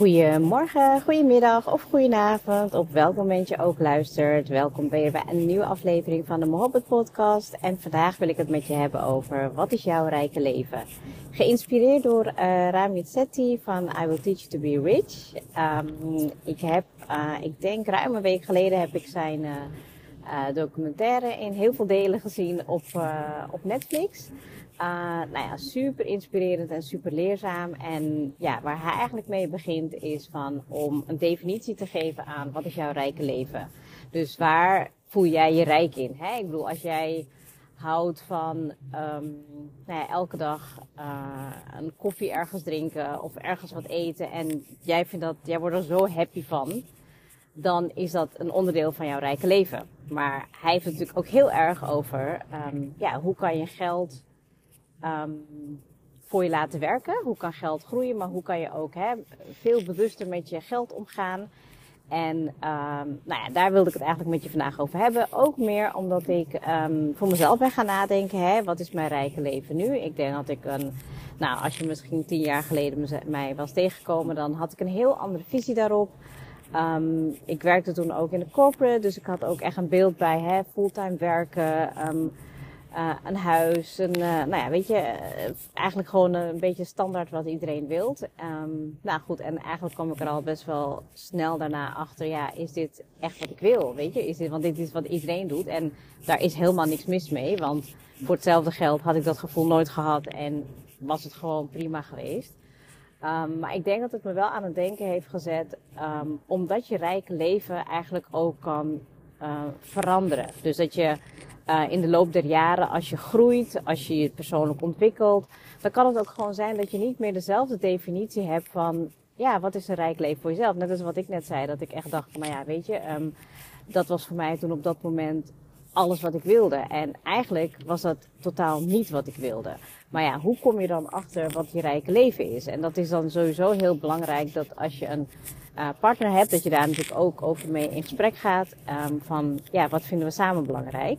Goedemorgen, goedemiddag of goedenavond, op welk moment je ook luistert. Welkom bij een nieuwe aflevering van de Mohabbat podcast. En vandaag wil ik het met je hebben over wat is jouw rijke leven. Geïnspireerd door uh, Ramit Sethi van I Will Teach You To Be Rich. Um, ik heb, uh, ik denk ruim een week geleden heb ik zijn uh, documentaire in heel veel delen gezien op, op Netflix. Uh, nou ja, super inspirerend en super leerzaam. En ja, waar hij eigenlijk mee begint is van om een definitie te geven aan wat is jouw rijke leven. Dus waar voel jij je rijk in? Hè? Ik bedoel, als jij houdt van um, nou ja, elke dag uh, een koffie ergens drinken of ergens wat eten en jij vindt dat, jij wordt er zo happy van, dan is dat een onderdeel van jouw rijke leven. Maar hij heeft het natuurlijk ook heel erg over, um, ja, hoe kan je geld um, voor je laten werken. Hoe kan geld groeien, maar hoe kan je ook hè, veel bewuster met je geld omgaan. En um, nou ja, daar wilde ik het eigenlijk met je vandaag over hebben. Ook meer omdat ik um, voor mezelf ben gaan nadenken. Hè, wat is mijn rijke leven nu? Ik denk dat ik een... Nou, als je misschien tien jaar geleden mij was tegengekomen, dan had ik een heel andere visie daarop. Ik werkte toen ook in de corporate, dus ik had ook echt een beeld bij hè, fulltime werken. Um, uh, een huis, een, uh, nou ja, weet je, uh, eigenlijk gewoon een beetje standaard wat iedereen wilt. Um, nou goed, en eigenlijk kwam ik er al best wel snel daarna achter, ja, is dit echt wat ik wil, weet je? Is dit, want dit is wat iedereen doet en daar is helemaal niks mis mee, want voor hetzelfde geld had ik dat gevoel nooit gehad en was het gewoon prima geweest. Um, maar ik denk dat het me wel aan het denken heeft gezet, um, omdat je rijke leven eigenlijk ook kan veranderen. Dus dat je uh, in de loop der jaren, als je groeit, als je je persoonlijk ontwikkelt, dan kan het ook gewoon zijn dat je niet meer dezelfde definitie hebt van, ja, wat is een rijk leven voor jezelf? Net als wat ik net zei, dat ik echt dacht, nou ja, weet je, um, dat was voor mij toen op dat moment alles wat ik wilde. En eigenlijk was dat totaal niet wat ik wilde. Maar ja, hoe kom je dan achter wat je rijke leven is? En dat is dan sowieso heel belangrijk dat als je een uh, partner hebt, dat je daar natuurlijk ook over mee in gesprek gaat. Um, van ja, wat vinden we samen belangrijk?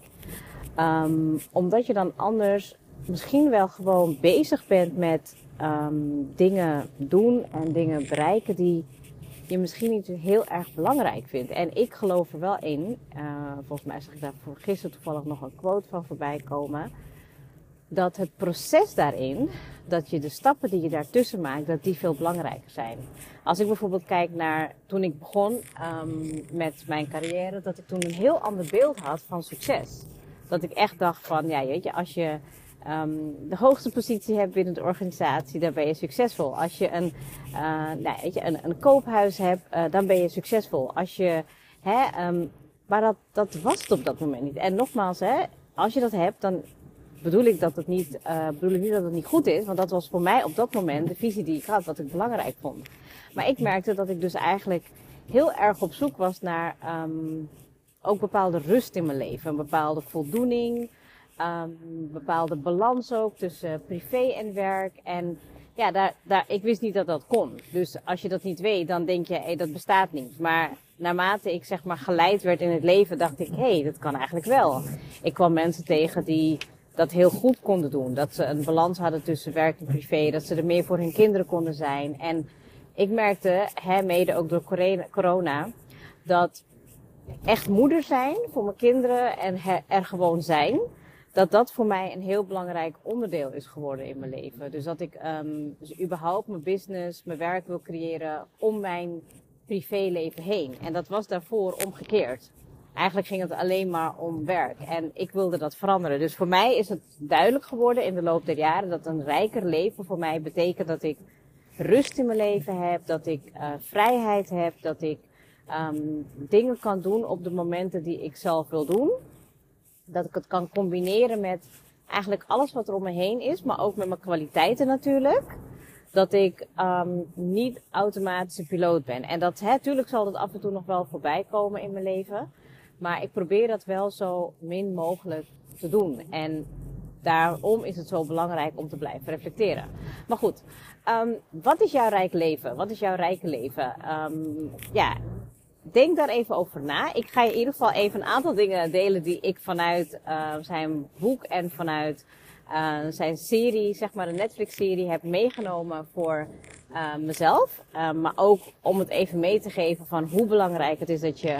Um, omdat je dan anders misschien wel gewoon bezig bent met um, dingen doen en dingen bereiken die je misschien niet heel erg belangrijk vindt. En ik geloof er wel in, uh, volgens mij zag ik daar voor gisteren toevallig nog een quote van voorbij komen, dat het proces daarin, dat je de stappen die je daartussen maakt, dat die veel belangrijker zijn. Als ik bijvoorbeeld kijk naar toen ik begon um, met mijn carrière, dat ik toen een heel ander beeld had van succes. Dat ik echt dacht van, ja, weet je, als je um, de hoogste positie hebt binnen de organisatie, dan ben je succesvol. Als je een, uh, nou, weet je, een, een koophuis hebt, uh, dan ben je succesvol. Als je, hè, um, maar dat, dat was het op dat moment niet. En nogmaals, hè, als je dat hebt, dan bedoel ik dat het niet, uh, bedoel ik niet dat het niet goed is, want dat was voor mij op dat moment de visie die ik had, wat ik belangrijk vond. Maar ik merkte dat ik dus eigenlijk heel erg op zoek was naar um, ook bepaalde rust in mijn leven, een bepaalde voldoening, um, bepaalde balans ook tussen privé en werk. En ja, daar, daar, ik wist niet dat dat kon. Dus als je dat niet weet, dan denk je, hé, dat bestaat niet. Maar naarmate ik zeg maar geleid werd in het leven, dacht ik, hé, dat kan eigenlijk wel. Ik kwam mensen tegen die dat heel goed konden doen. Dat ze een balans hadden tussen werk en privé. Dat ze er meer voor hun kinderen konden zijn. En ik merkte, hè, mede ook door corona, dat echt moeder zijn voor mijn kinderen en er gewoon zijn, dat dat voor mij een heel belangrijk onderdeel is geworden in mijn leven. Dus dat ik um, dus überhaupt mijn business, mijn werk wil creëren om mijn privéleven heen. En dat was daarvoor omgekeerd. Eigenlijk ging het alleen maar om werk. En ik wilde dat veranderen. Dus voor mij is het duidelijk geworden in de loop der jaren dat een rijker leven voor mij betekent dat ik rust in mijn leven heb, dat ik uh, vrijheid heb, dat ik um, dingen kan doen op de momenten die ik zelf wil doen. Dat ik het kan combineren met eigenlijk alles wat er om me heen is, maar ook met mijn kwaliteiten natuurlijk. Dat ik um, niet automatische piloot ben. En dat, natuurlijk zal dat af en toe nog wel voorbij komen in mijn leven. Maar ik probeer dat wel zo min mogelijk te doen. En daarom is het zo belangrijk om te blijven reflecteren. Maar goed, um, wat is jouw rijk leven? Wat is jouw rijke leven? Um, ja, denk daar even over na. Ik ga je in ieder geval even een aantal dingen delen die ik vanuit uh, zijn boek en vanuit uh, zijn serie, zeg maar de Netflix-serie, heb meegenomen voor uh, mezelf. maar ook om het even mee te geven van hoe belangrijk het is dat je,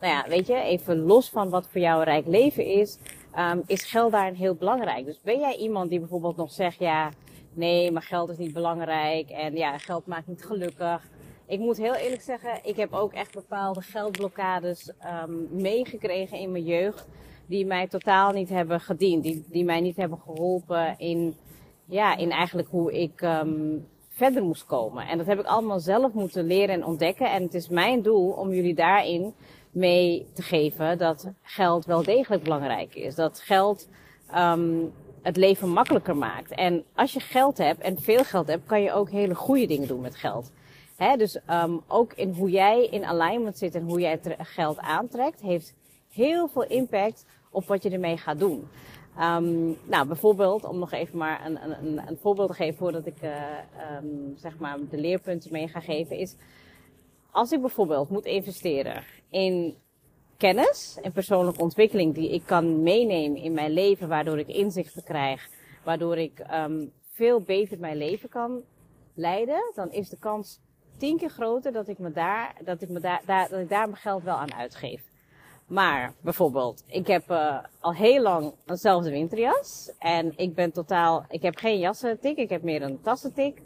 nou ja, weet je, even los van wat voor jou een rijk leven is, um, is geld daarin heel belangrijk. Dus ben jij iemand die bijvoorbeeld nog zegt, ja, nee, maar geld is niet belangrijk en ja, geld maakt niet gelukkig. Ik moet heel eerlijk zeggen, ik heb ook echt bepaalde geldblokkades um, meegekregen in mijn jeugd. Die mij totaal niet hebben gediend. Die, die mij niet hebben geholpen in, ja, in eigenlijk hoe ik um, verder moest komen. En dat heb ik allemaal zelf moeten leren en ontdekken. En het is mijn doel om jullie daarin mee te geven dat geld wel degelijk belangrijk is. Dat geld um, het leven makkelijker maakt. En als je geld hebt en veel geld hebt, kan je ook hele goede dingen doen met geld. He, dus um, ook in hoe jij in alignment zit en hoe jij het geld aantrekt, heeft heel veel impact op wat je ermee gaat doen. Um, nou, bijvoorbeeld, om nog even maar een, een, een voorbeeld te geven voordat ik uh, zeg maar de leerpunten mee ga geven, is als ik bijvoorbeeld moet investeren in kennis en persoonlijke ontwikkeling die ik kan meenemen in mijn leven, waardoor ik inzichten krijg, waardoor ik um, veel beter mijn leven kan leiden, dan is de kans tien keer groter dat ik me daar, dat ik me daar, daar, dat ik daar mijn geld wel aan uitgeef. Maar bijvoorbeeld, ik heb uh, al heel lang eenzelfde winterjas. En ik ben totaal, ik heb geen jassentik, ik heb meer een tassentik.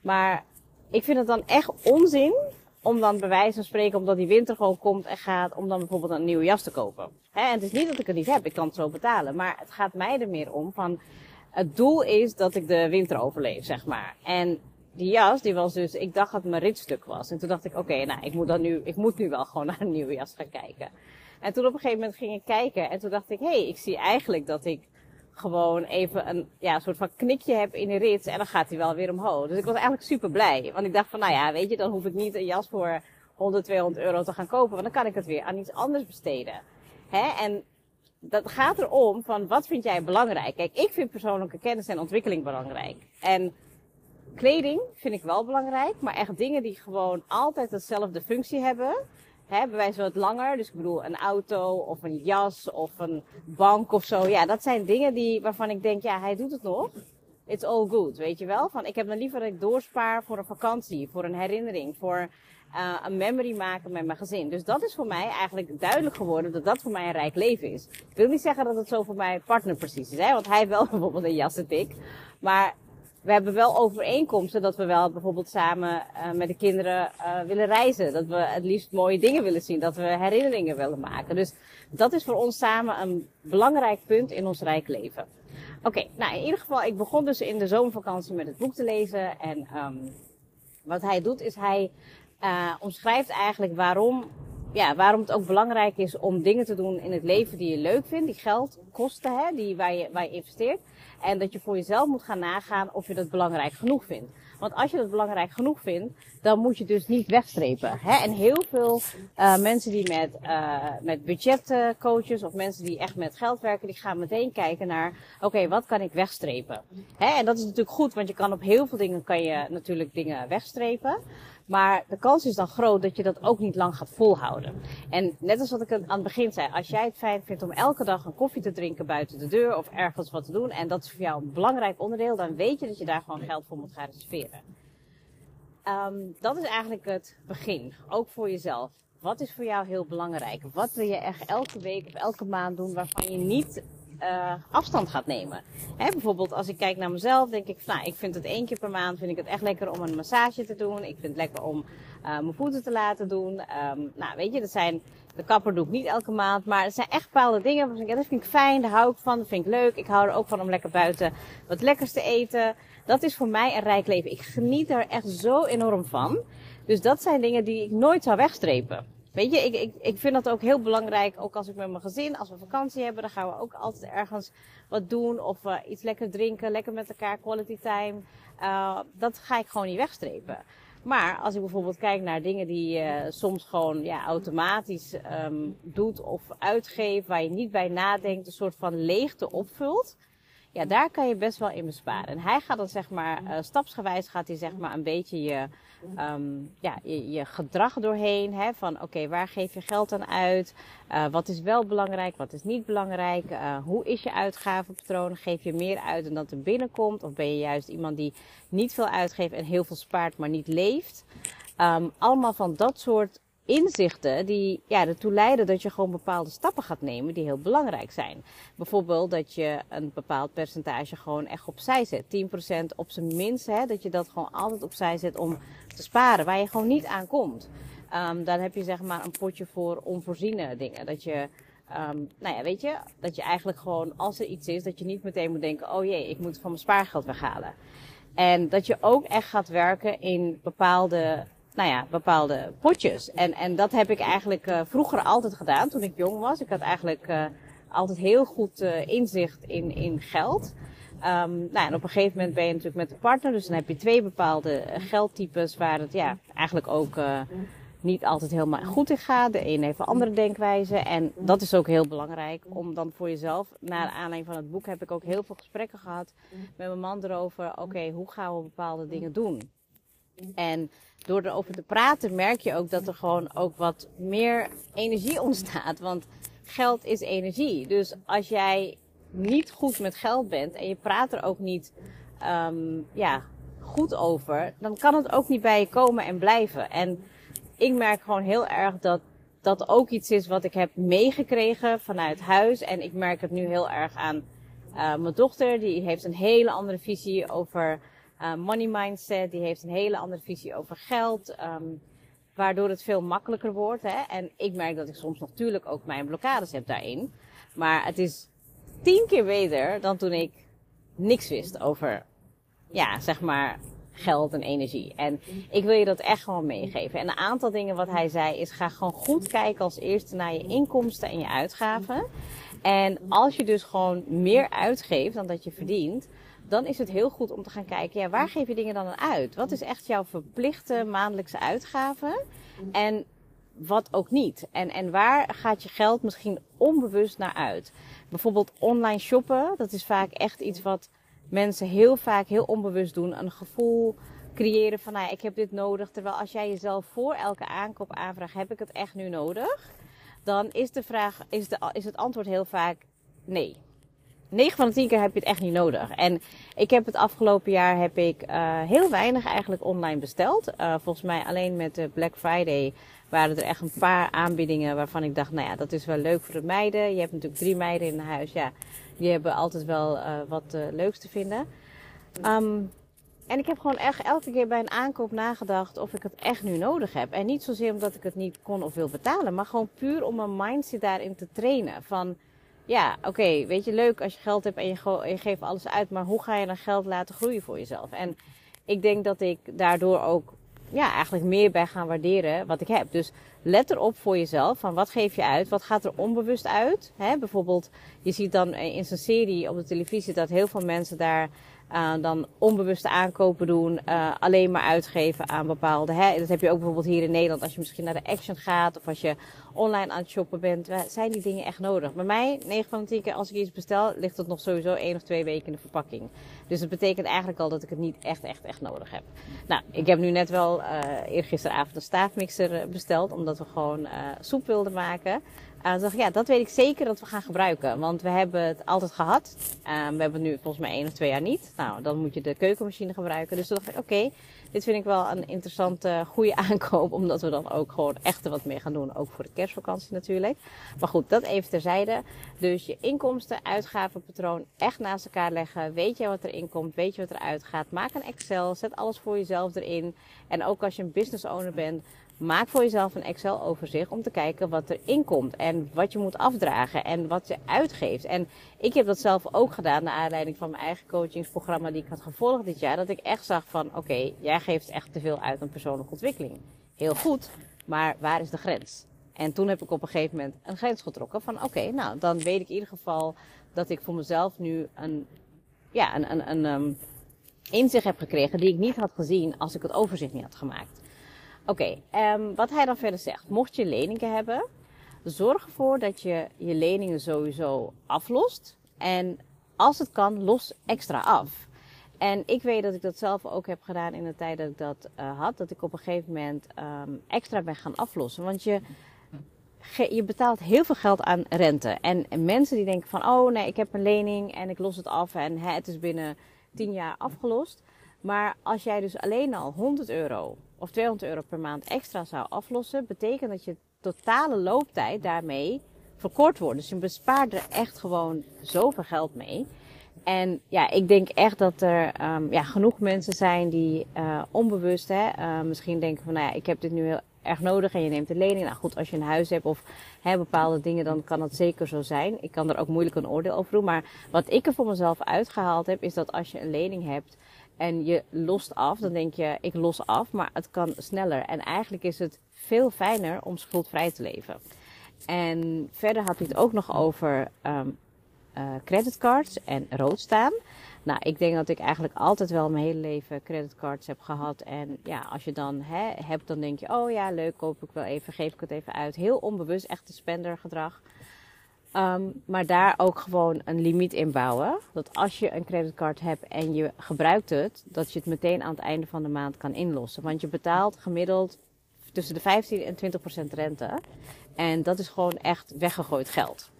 Maar ik vind het dan echt onzin om dan bij wijze van spreken, omdat die winter gewoon komt en gaat, om dan bijvoorbeeld een nieuwe jas te kopen. Hè, en het is niet dat ik het niet heb, ik kan het zo betalen. Maar het gaat mij er meer om van, het doel is dat ik de winter overleef, zeg maar. En die jas, die was dus, ik dacht dat mijn ritstuk was. En toen dacht ik, oké, nou, ik moet dan nu, ik moet nu wel gewoon naar een nieuwe jas gaan kijken. En toen op een gegeven moment ging ik kijken en toen dacht ik, hé, hey, ik zie eigenlijk dat ik gewoon even een ja, soort van knikje heb in de rits en dan gaat hij wel weer omhoog. Dus ik was eigenlijk super blij. Want ik dacht van, nou ja, weet je, dan hoef ik niet een jas voor 100, 200 euro te gaan kopen, want dan kan ik het weer aan iets anders besteden. Hè? En dat gaat erom van, wat vind jij belangrijk? Kijk, ik vind persoonlijke kennis en ontwikkeling belangrijk. En kleding vind ik wel belangrijk, maar echt dingen die gewoon altijd dezelfde functie hebben. Bij wijze van het langer. Dus ik bedoel een auto of een jas of een bank of zo. Ja, dat zijn dingen die, waarvan ik denk, ja, hij doet het nog. It's all good, weet je wel. Van, ik heb dan liever dat ik doorspaar voor een vakantie, voor een herinnering, voor uh, een memory maken met mijn gezin. Dus dat is voor mij eigenlijk duidelijk geworden dat dat voor mij een rijk leven is. Ik wil niet zeggen dat het zo voor mijn partner precies is, hè, want hij heeft wel bijvoorbeeld een jas en. Maar we hebben wel overeenkomsten dat we wel bijvoorbeeld samen uh, met de kinderen uh, willen reizen. Dat we het liefst mooie dingen willen zien. Dat we herinneringen willen maken. Dus dat is voor ons samen een belangrijk punt in ons rijk leven. Oké, okay, nou in ieder geval, ik begon dus in de zomervakantie met het boek te lezen. En um, wat hij doet is hij uh, omschrijft eigenlijk waarom, ja, waarom het ook belangrijk is om dingen te doen in het leven die je leuk vindt. Die geld kosten, hè, die, waar, je, waar je investeert. En dat je voor jezelf moet gaan nagaan of je dat belangrijk genoeg vindt. Want als je dat belangrijk genoeg vindt, dan moet je dus niet wegstrepen. Hè? En heel veel uh, mensen die met, uh, met budgetcoaches of mensen die echt met geld werken, die gaan meteen kijken naar, oké, wat kan ik wegstrepen? Hè? En dat is natuurlijk goed, want je kan op heel veel dingen kan je natuurlijk dingen wegstrepen. Maar de kans is dan groot dat je dat ook niet lang gaat volhouden. En net als wat ik aan het begin zei, als jij het fijn vindt om elke dag een koffie te drinken buiten de deur of ergens wat te doen, en dat is voor jou een belangrijk onderdeel, dan weet je dat je daar gewoon geld voor moet gaan reserveren. Um, dat is eigenlijk het begin, ook voor jezelf. Wat is voor jou heel belangrijk? Wat wil je echt elke week of elke maand doen waarvan je niet uh, afstand gaat nemen. Hè, bijvoorbeeld als ik kijk naar mezelf, denk ik, nou, ik vind het één keer per maand vind ik het echt lekker om een massage te doen. Ik vind het lekker om uh, mijn voeten te laten doen. Um, nou, weet je, dat zijn, de kapper doe ik niet elke maand, maar het zijn echt bepaalde dingen. Waarvan ik, dat vind ik fijn, daar hou ik van, dat vind ik leuk. Ik hou er ook van om lekker buiten wat lekkers te eten. Dat is voor mij een rijk leven. Ik geniet er echt zo enorm van. Dus dat zijn dingen die ik nooit zou wegstrepen. Weet je, ik, ik, ik vind dat ook heel belangrijk. Ook als ik met mijn gezin, als we vakantie hebben, dan gaan we ook altijd ergens wat doen. Of uh, iets lekker drinken, lekker met elkaar, quality time. Uh, dat ga ik gewoon niet wegstrepen. Maar als ik bijvoorbeeld kijk naar dingen die je soms gewoon ja, automatisch um, doet of uitgeeft, waar je niet bij nadenkt, een soort van leegte opvult. Ja, daar kan je best wel in besparen. En hij gaat dan zeg maar, uh, stapsgewijs gaat hij zeg maar een beetje je, um, ja, je, gedrag doorheen. Hè, van oké, waar geef je geld aan uit? Uh, wat is wel belangrijk, wat is niet belangrijk? Uh, hoe is je uitgavenpatroon? Geef je meer uit dan dat er binnenkomt? Of ben je juist iemand die niet veel uitgeeft en heel veel spaart, maar niet leeft? Um, allemaal van dat soort inzichten die ja, ertoe leiden dat je gewoon bepaalde stappen gaat nemen die heel belangrijk zijn. Bijvoorbeeld dat je een bepaald percentage gewoon echt opzij zet. 10% op zijn minst, hè, dat je dat gewoon altijd opzij zet om te sparen, waar je gewoon niet aan komt. Um, dan heb je zeg maar een potje voor onvoorziene dingen. Dat je, um, nou ja, weet je, dat je eigenlijk gewoon, als er iets is, dat je niet meteen moet denken, oh jee, ik moet van mijn spaargeld weghalen. En dat je ook echt gaat werken in bepaalde nou ja, bepaalde potjes. En, en dat heb ik eigenlijk uh, vroeger altijd gedaan toen ik jong was. Ik had eigenlijk uh, altijd heel goed uh, inzicht in, in geld. Um, nou, en op een gegeven moment ben je natuurlijk met de partner. Dus dan heb je twee bepaalde geldtypes waar het ja, eigenlijk ook niet altijd helemaal goed in gaat. De een heeft een andere denkwijze. En dat is ook heel belangrijk om dan voor jezelf, naar aanleiding van het boek heb ik ook heel veel gesprekken gehad met mijn man erover. Oké, hoe gaan we bepaalde dingen doen? En door erover te praten merk je ook dat er gewoon ook wat meer energie ontstaat. Want geld is energie. Dus als jij niet goed met geld bent en je praat er ook niet um, ja, goed over, dan kan het ook niet bij je komen en blijven. En ik merk gewoon heel erg dat dat ook iets is wat ik heb meegekregen vanuit huis. En ik merk het nu heel erg aan uh, mijn dochter. Die heeft een hele andere visie over uh, money mindset. Die heeft een hele andere visie over geld. Um, waardoor het veel makkelijker wordt. Hè? En ik merk dat ik soms natuurlijk ook mijn blokkades heb daarin. Maar het is tien keer beter dan toen ik niks wist over, ja, zeg maar, geld en energie. En ik wil je dat echt gewoon meegeven. En een aantal dingen wat hij zei is ga gewoon goed kijken als eerste naar je inkomsten en je uitgaven. En als je dus gewoon meer uitgeeft dan dat je verdient, dan is het heel goed om te gaan kijken, ja, waar geef je dingen dan aan uit? Wat is echt jouw verplichte maandelijkse uitgaven? En wat ook niet. En, en waar gaat je geld misschien onbewust naar uit? Bijvoorbeeld online shoppen, dat is vaak echt iets wat mensen heel vaak heel onbewust doen. Een gevoel creëren van, nou, ik heb dit nodig. Terwijl als jij jezelf voor elke aankoop aanvraagt, heb ik het echt nu nodig? Dan is de vraag, is, de, is het antwoord heel vaak nee. 9 van de 10 keer heb je het echt niet nodig. En ik heb het afgelopen jaar heb ik uh, heel weinig eigenlijk online besteld. Uh, volgens mij alleen met de Black Friday waren er echt een paar aanbiedingen waarvan ik dacht, nou ja, dat is wel leuk voor de meiden. Je hebt natuurlijk drie meiden in huis. Ja, die hebben altijd wel uh, wat leuks te vinden. Um, en ik heb gewoon echt elke keer bij een aankoop nagedacht of ik het echt nu nodig heb. En niet zozeer omdat ik het niet kon of wil betalen, maar gewoon puur om mijn mindset daarin te trainen. Van ja, oké, weet je, leuk als je geld hebt en je, je, geeft alles uit, maar hoe ga je dan geld laten groeien voor jezelf? En ik denk dat ik daardoor ook, ja, eigenlijk meer bij gaan waarderen wat ik heb. Dus let erop voor jezelf, van wat geef je uit, wat gaat er onbewust uit? Hè? Bijvoorbeeld, je ziet dan in zijn serie op de televisie dat heel veel mensen daar uh, dan onbewuste aankopen doen, uh, alleen maar uitgeven aan bepaalde. Hè, dat heb je ook bijvoorbeeld hier in Nederland als je misschien naar de Action gaat of als je online aan het shoppen bent. Zijn die dingen echt nodig? Bij mij, 9 van de 10 keer als ik iets bestel, ligt het nog sowieso 1 of 2 weken in de verpakking. Dus dat betekent eigenlijk al dat ik het niet echt, echt, echt nodig heb. Nou, ik heb nu net wel uh, eergisteravond een staafmixer besteld, omdat we gewoon soep wilden maken. Uh, dacht ik, ja, dat weet ik zeker dat we gaan gebruiken. Want we hebben het altijd gehad. Uh, we hebben het nu volgens mij één of twee jaar niet. Nou, dan moet je de keukenmachine gebruiken. Dus toen dacht ik, oké, dit vind ik wel een interessante, goede aankoop. Omdat we dan ook gewoon echt wat meer gaan doen. Ook voor de kerstvakantie natuurlijk. Maar goed, dat even terzijde. Dus je inkomsten, uitgavenpatroon echt naast elkaar leggen. Weet je wat erin komt, weet je wat eruit gaat. Maak een Excel, zet alles voor jezelf erin. En ook als je een business owner bent, Maak voor jezelf een Excel-overzicht om te kijken wat er inkomt en wat je moet afdragen en wat je uitgeeft. En ik heb dat zelf ook gedaan naar aanleiding van mijn eigen coachingsprogramma die ik had gevolgd dit jaar. Dat ik echt zag van oké, jij geeft echt te veel uit aan persoonlijke ontwikkeling. Heel goed, maar waar is de grens? En toen heb ik op een gegeven moment een grens getrokken van oké, nou dan weet ik in ieder geval dat ik voor mezelf nu een, ja, een, een, een um, inzicht heb gekregen die ik niet had gezien als ik het overzicht niet had gemaakt. Oké, um, wat hij dan verder zegt. Mocht je leningen hebben, zorg ervoor dat je je leningen sowieso aflost. En als het kan, los extra af. En ik weet dat ik dat zelf ook heb gedaan in de tijd dat ik dat uh, had. Dat ik op een gegeven moment um, extra ben gaan aflossen. Want je, je betaalt heel veel geld aan rente. En, en, mensen die denken van, oh nee, ik heb een lening en ik los het af en hè, het is binnen 10 jaar afgelost. Maar als jij dus alleen al 100 euro of 200 euro per maand extra zou aflossen, betekent dat je totale looptijd daarmee verkort wordt. Dus je bespaart er echt gewoon zoveel geld mee. En ja, ik denk echt dat er um, ja, genoeg mensen zijn die uh, onbewust, hè, uh, misschien denken van, nou ja, ik heb dit nu heel erg nodig en je neemt een lening. Nou goed, als je een huis hebt of hè, bepaalde dingen, dan kan dat zeker zo zijn. Ik kan er ook moeilijk een oordeel over doen. Maar wat ik er voor mezelf uitgehaald heb, is dat als je een lening hebt, en je lost af, dan denk je, ik los af, maar het kan sneller. En eigenlijk is het veel fijner om schuldvrij te leven. En verder had hij het ook nog over um, uh, creditcards en rood staan. Nou, ik denk dat ik eigenlijk altijd wel mijn hele leven creditcards heb gehad. En ja, als je dan hè, hebt, dan denk je, oh ja, leuk, koop ik wel even, geef ik het even uit. Heel onbewust, echt een spendergedrag. Um, maar daar ook gewoon een limiet in bouwen. Dat als je een creditcard hebt en je gebruikt het, dat je het meteen aan het einde van de maand kan inlossen. Want je betaalt gemiddeld tussen de 15 en 20 procent rente. En dat is gewoon echt weggegooid geld.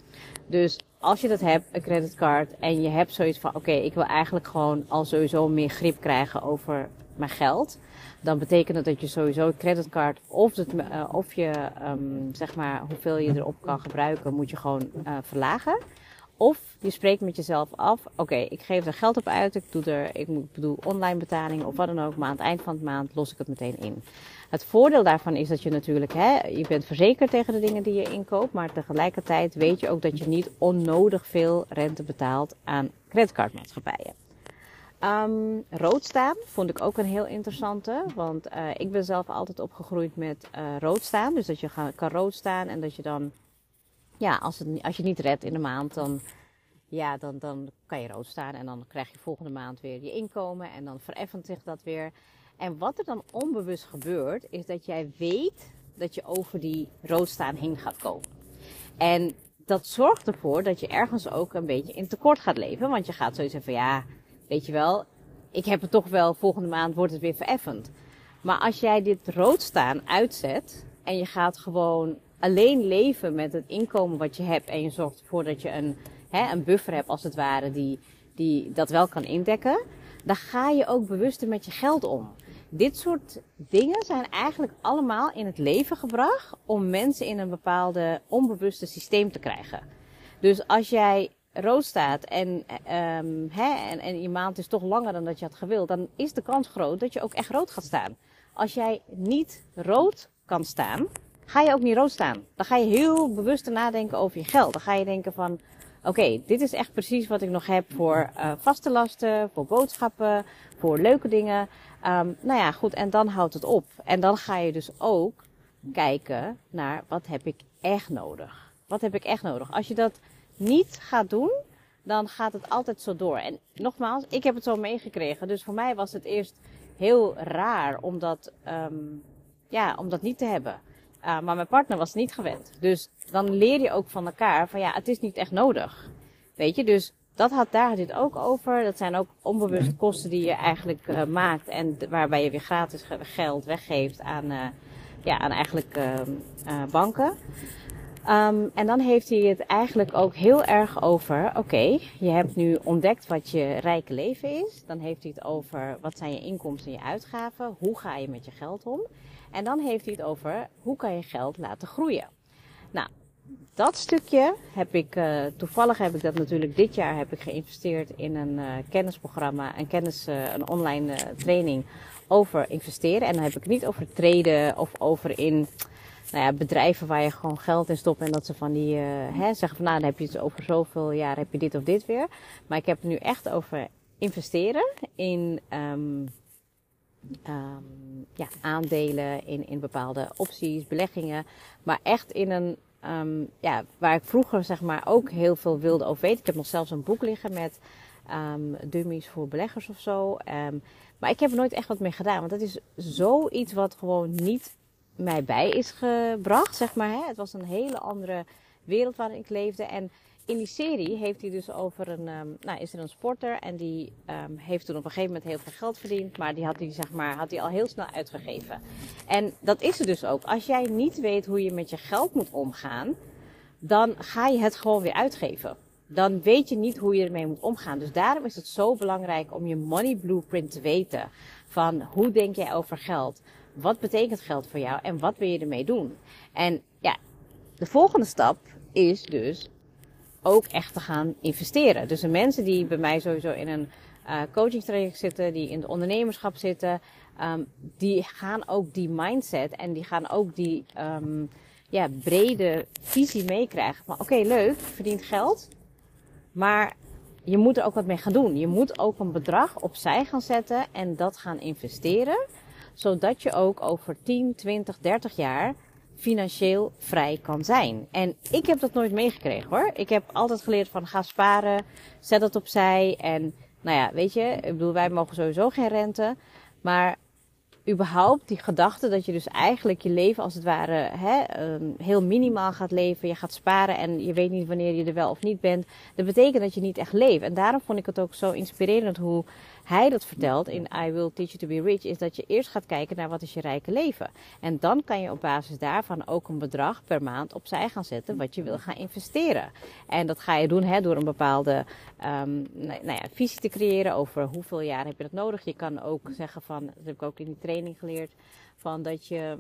Dus als je dat hebt, een creditcard, en je hebt zoiets van: oké, ik wil eigenlijk gewoon al sowieso meer grip krijgen over mijn geld dan betekent dat dat je sowieso creditcard of, het, uh, of je, um, zeg maar, hoeveel je erop kan gebruiken, moet je gewoon uh, verlagen. Of je spreekt met jezelf af, oké, ik geef er geld op uit, ik doe er, ik bedoel online betalingen of wat dan ook, maar aan het eind van de maand los ik het meteen in. Het voordeel daarvan is dat je natuurlijk, hè, je bent verzekerd tegen de dingen die je inkoopt, maar tegelijkertijd weet je ook dat je niet onnodig veel rente betaalt aan creditcardmaatschappijen. Um, rood staan vond ik ook een heel interessante. Want uh, ik ben zelf altijd opgegroeid met uh, rood staan. Dus dat je kan rood staan en dat je dan, ja, als, het, als je niet redt in de maand, dan, ja, dan, dan kan je rood staan. En dan krijg je volgende maand weer je inkomen en dan vereffent zich dat weer. En wat er dan onbewust gebeurt, is dat jij weet dat je over die rood staan heen gaat komen. En dat zorgt ervoor dat je ergens ook een beetje in tekort gaat leven. Want je gaat sowieso van ja Weet je wel, ik heb het toch wel, volgende maand wordt het weer vereffend. Maar als jij dit rood staan uitzet en je gaat gewoon alleen leven met het inkomen wat je hebt en je zorgt ervoor dat je een, hè, een buffer hebt als het ware die, die dat wel kan indekken, dan ga je ook bewuster met je geld om. Dit soort dingen zijn eigenlijk allemaal in het leven gebracht om mensen in een bepaalde onbewuste systeem te krijgen. Dus als jij rood staat en, um, hè, en, en je maand is toch langer dan dat je had gewild, dan is de kans groot dat je ook echt rood gaat staan. Als jij niet rood kan staan, ga je ook niet rood staan. Dan ga je heel bewust nadenken over je geld. Dan ga je denken van, oké, dit is echt precies wat ik nog heb voor uh, vaste lasten, voor boodschappen, voor leuke dingen. Um, nou ja, goed, en dan houdt het op. En dan ga je dus ook kijken naar wat heb ik echt nodig. Wat heb ik echt nodig? Als je dat niet gaat doen, dan gaat het altijd zo door. En nogmaals, ik heb het zo meegekregen. Dus voor mij was het eerst heel raar om dat, um, ja, om dat niet te hebben. Uh, maar mijn partner was niet gewend. Dus dan leer je ook van elkaar van ja, het is niet echt nodig. Weet je, dus dat had daar dit ook over. Dat zijn ook onbewuste kosten die je eigenlijk uh, maakt. En waarbij je weer gratis geld weggeeft aan, uh, ja, aan eigenlijk uh, banken. Um, en dan heeft hij het eigenlijk ook heel erg over, oké, je hebt nu ontdekt wat je rijke leven is. Dan heeft hij het over wat zijn je inkomsten en je uitgaven, hoe ga je met je geld om. En dan heeft hij het over hoe kan je geld laten groeien. Nou, dat stukje heb ik, uh, toevallig heb ik dat natuurlijk dit jaar heb ik geïnvesteerd in een uh, kennisprogramma, een kennis, uh, een online training over investeren. En dan heb ik het niet over traden of over in nou ja, bedrijven waar je gewoon geld in stopt en dat ze van die, hè, zeggen van nou dan heb je het over zoveel jaar heb je dit of dit weer. Maar ik heb het nu echt over investeren in um, um, ja, aandelen, in, in bepaalde opties, beleggingen. Maar echt in een um, ja, waar ik vroeger zeg maar ook heel veel wilde over weten. Ik heb nog zelfs een boek liggen met um, dummies voor beleggers of zo. Maar ik heb er nooit echt wat mee gedaan. Want dat is zoiets wat gewoon niet mij bij is gebracht, zeg maar. Hè. Het was een hele andere wereld waarin ik leefde. En in die serie heeft hij dus over een, um, nou is er een sporter en die um, heeft toen op een gegeven moment heel veel geld verdiend, maar die had hij zeg maar, had hij al heel snel uitgegeven. En dat is er dus ook. Als jij niet weet hoe je met je geld moet omgaan, dan ga je het gewoon weer uitgeven. Dan weet je niet hoe je ermee moet omgaan. Dus daarom is het zo belangrijk om je money blueprint te weten. Van hoe denk jij over geld? Wat betekent geld voor jou en wat wil je ermee doen? En ja, de volgende stap is dus ook echt te gaan investeren. Dus de mensen die bij mij sowieso in een uh, coaching traject zitten, die in het ondernemerschap zitten, um, die gaan ook die mindset en die gaan ook die um, ja, brede visie meekrijgen. Maar oké, leuk, verdient geld, maar je moet er ook wat mee gaan doen. Je moet ook een bedrag opzij gaan zetten en dat gaan investeren, zodat je ook over 10, 20, 30 jaar financieel vrij kan zijn. En ik heb dat nooit meegekregen hoor. Ik heb altijd geleerd van ga sparen, zet het opzij. En nou ja, weet je, ik bedoel, wij mogen sowieso geen rente. Maar überhaupt die gedachte dat je dus eigenlijk je leven als het ware hè, um, heel minimaal gaat leven. Je gaat sparen en je weet niet wanneer je er wel of niet bent. Dat betekent dat je niet echt leeft. En daarom vond ik het ook zo inspirerend hoe hij dat vertelt in I Will Teach You To Be Rich, is dat je eerst gaat kijken naar wat is je rijke leven. En dan kan je op basis daarvan ook een bedrag per maand opzij gaan zetten wat je wil gaan investeren. En dat ga je doen hè, door een bepaalde um, nou ja, visie te creëren over hoeveel jaar heb je dat nodig. Je kan ook zeggen van, dat heb ik ook in die training geleerd, van dat je,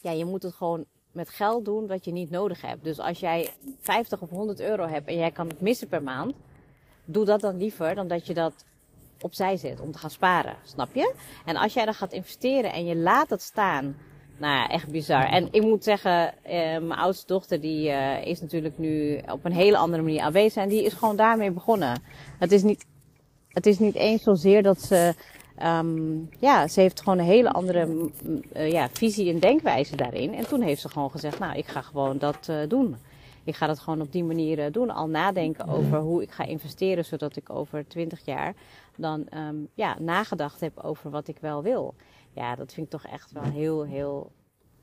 ja, je moet het gewoon met geld doen wat je niet nodig hebt. Dus als jij 50 of 100 euro hebt en jij kan het missen per maand, doe dat dan liever dan dat je dat opzij zet om te gaan sparen. Snap je? En als jij dan gaat investeren en je laat het staan. Nou echt bizar. En ik moet zeggen, eh, mijn oudste dochter die uh, is natuurlijk nu op een hele andere manier aanwezig. En die is gewoon daarmee begonnen. Het is niet, het is niet eens zozeer dat ze... Um, ja, ze heeft gewoon een hele andere uh, ja, visie en denkwijze daarin. En toen heeft ze gewoon gezegd, nou, ik ga gewoon dat uh, doen. Ik ga dat gewoon op die manier uh, doen. Al nadenken over hoe ik ga investeren, zodat ik over 20 jaar dan um, ja, nagedacht heb over wat ik wel wil. Ja, dat vind ik toch echt wel heel, heel,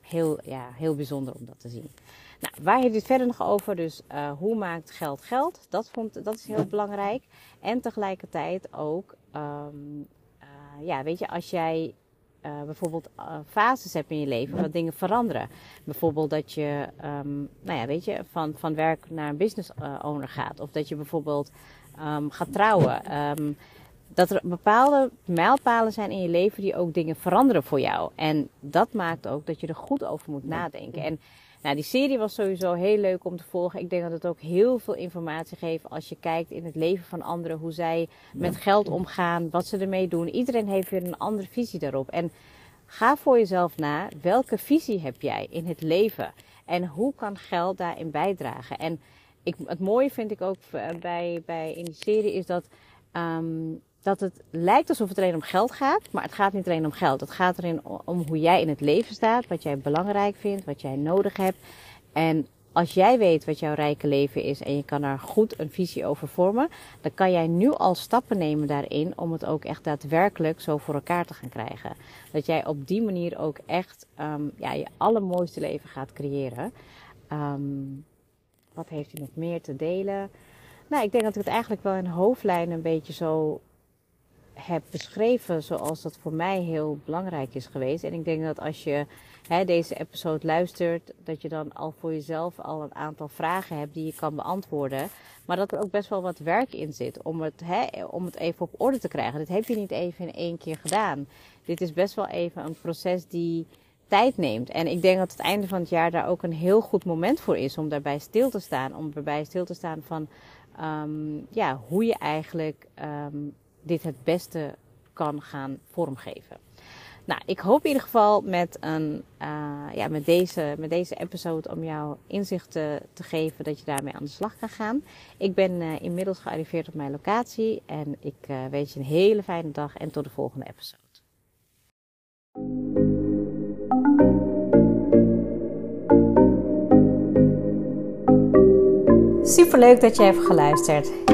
heel, ja, heel bijzonder om dat te zien. Nou, waar heeft het verder nog over? Dus uh, hoe maakt geld geld? Dat, vond, dat is heel belangrijk. En tegelijkertijd ook, um, uh, ja, weet je, als jij uh, bijvoorbeeld uh, fases hebt in je leven, dat dingen veranderen. Bijvoorbeeld dat je, um, nou ja, weet je, van, van werk naar een business owner gaat. Of dat je bijvoorbeeld um, gaat trouwen. Um, dat er bepaalde mijlpalen zijn in je leven die ook dingen veranderen voor jou. En dat maakt ook dat je er goed over moet nadenken. En nou, die serie was sowieso heel leuk om te volgen. Ik denk dat het ook heel veel informatie geeft als je kijkt in het leven van anderen, hoe zij met geld omgaan, wat ze ermee doen. Iedereen heeft weer een andere visie daarop. En ga voor jezelf na, welke visie heb jij in het leven? En hoe kan geld daarin bijdragen? En ik, het mooie vind ik ook bij, bij in die serie is dat um, dat het lijkt alsof het alleen om geld gaat, maar het gaat niet alleen om geld. Het gaat erin om hoe jij in het leven staat, wat jij belangrijk vindt, wat jij nodig hebt. En als jij weet wat jouw rijke leven is en je kan daar goed een visie over vormen, dan kan jij nu al stappen nemen daarin om het ook echt daadwerkelijk zo voor elkaar te gaan krijgen. Dat jij op die manier ook echt um, ja, je allermooiste leven gaat creëren. Um, wat heeft hij nog meer te delen? Nou, ik denk dat ik het eigenlijk wel in hoofdlijnen een beetje zo heb beschreven zoals dat voor mij heel belangrijk is geweest. En ik denk dat als je hè, deze episode luistert, dat je dan al voor jezelf al een aantal vragen hebt die je kan beantwoorden. Maar dat er ook best wel wat werk in zit om het, hè, om het even op orde te krijgen. Dit heb je niet even in één keer gedaan. Dit is best wel even een proces die tijd neemt. En ik denk dat het einde van het jaar daar ook een heel goed moment voor is om daarbij stil te staan. Om erbij stil te staan van um, ja, hoe je eigenlijk um, dit het beste kan gaan vormgeven. Nou, ik hoop in ieder geval met, een, uh, ja, met, deze, met deze episode om jou inzichten te geven dat je daarmee aan de slag kan gaan. Ik ben uh, inmiddels gearriveerd op mijn locatie en ik uh, wens je een hele fijne dag en tot de volgende episode. Super leuk dat je hebt geluisterd.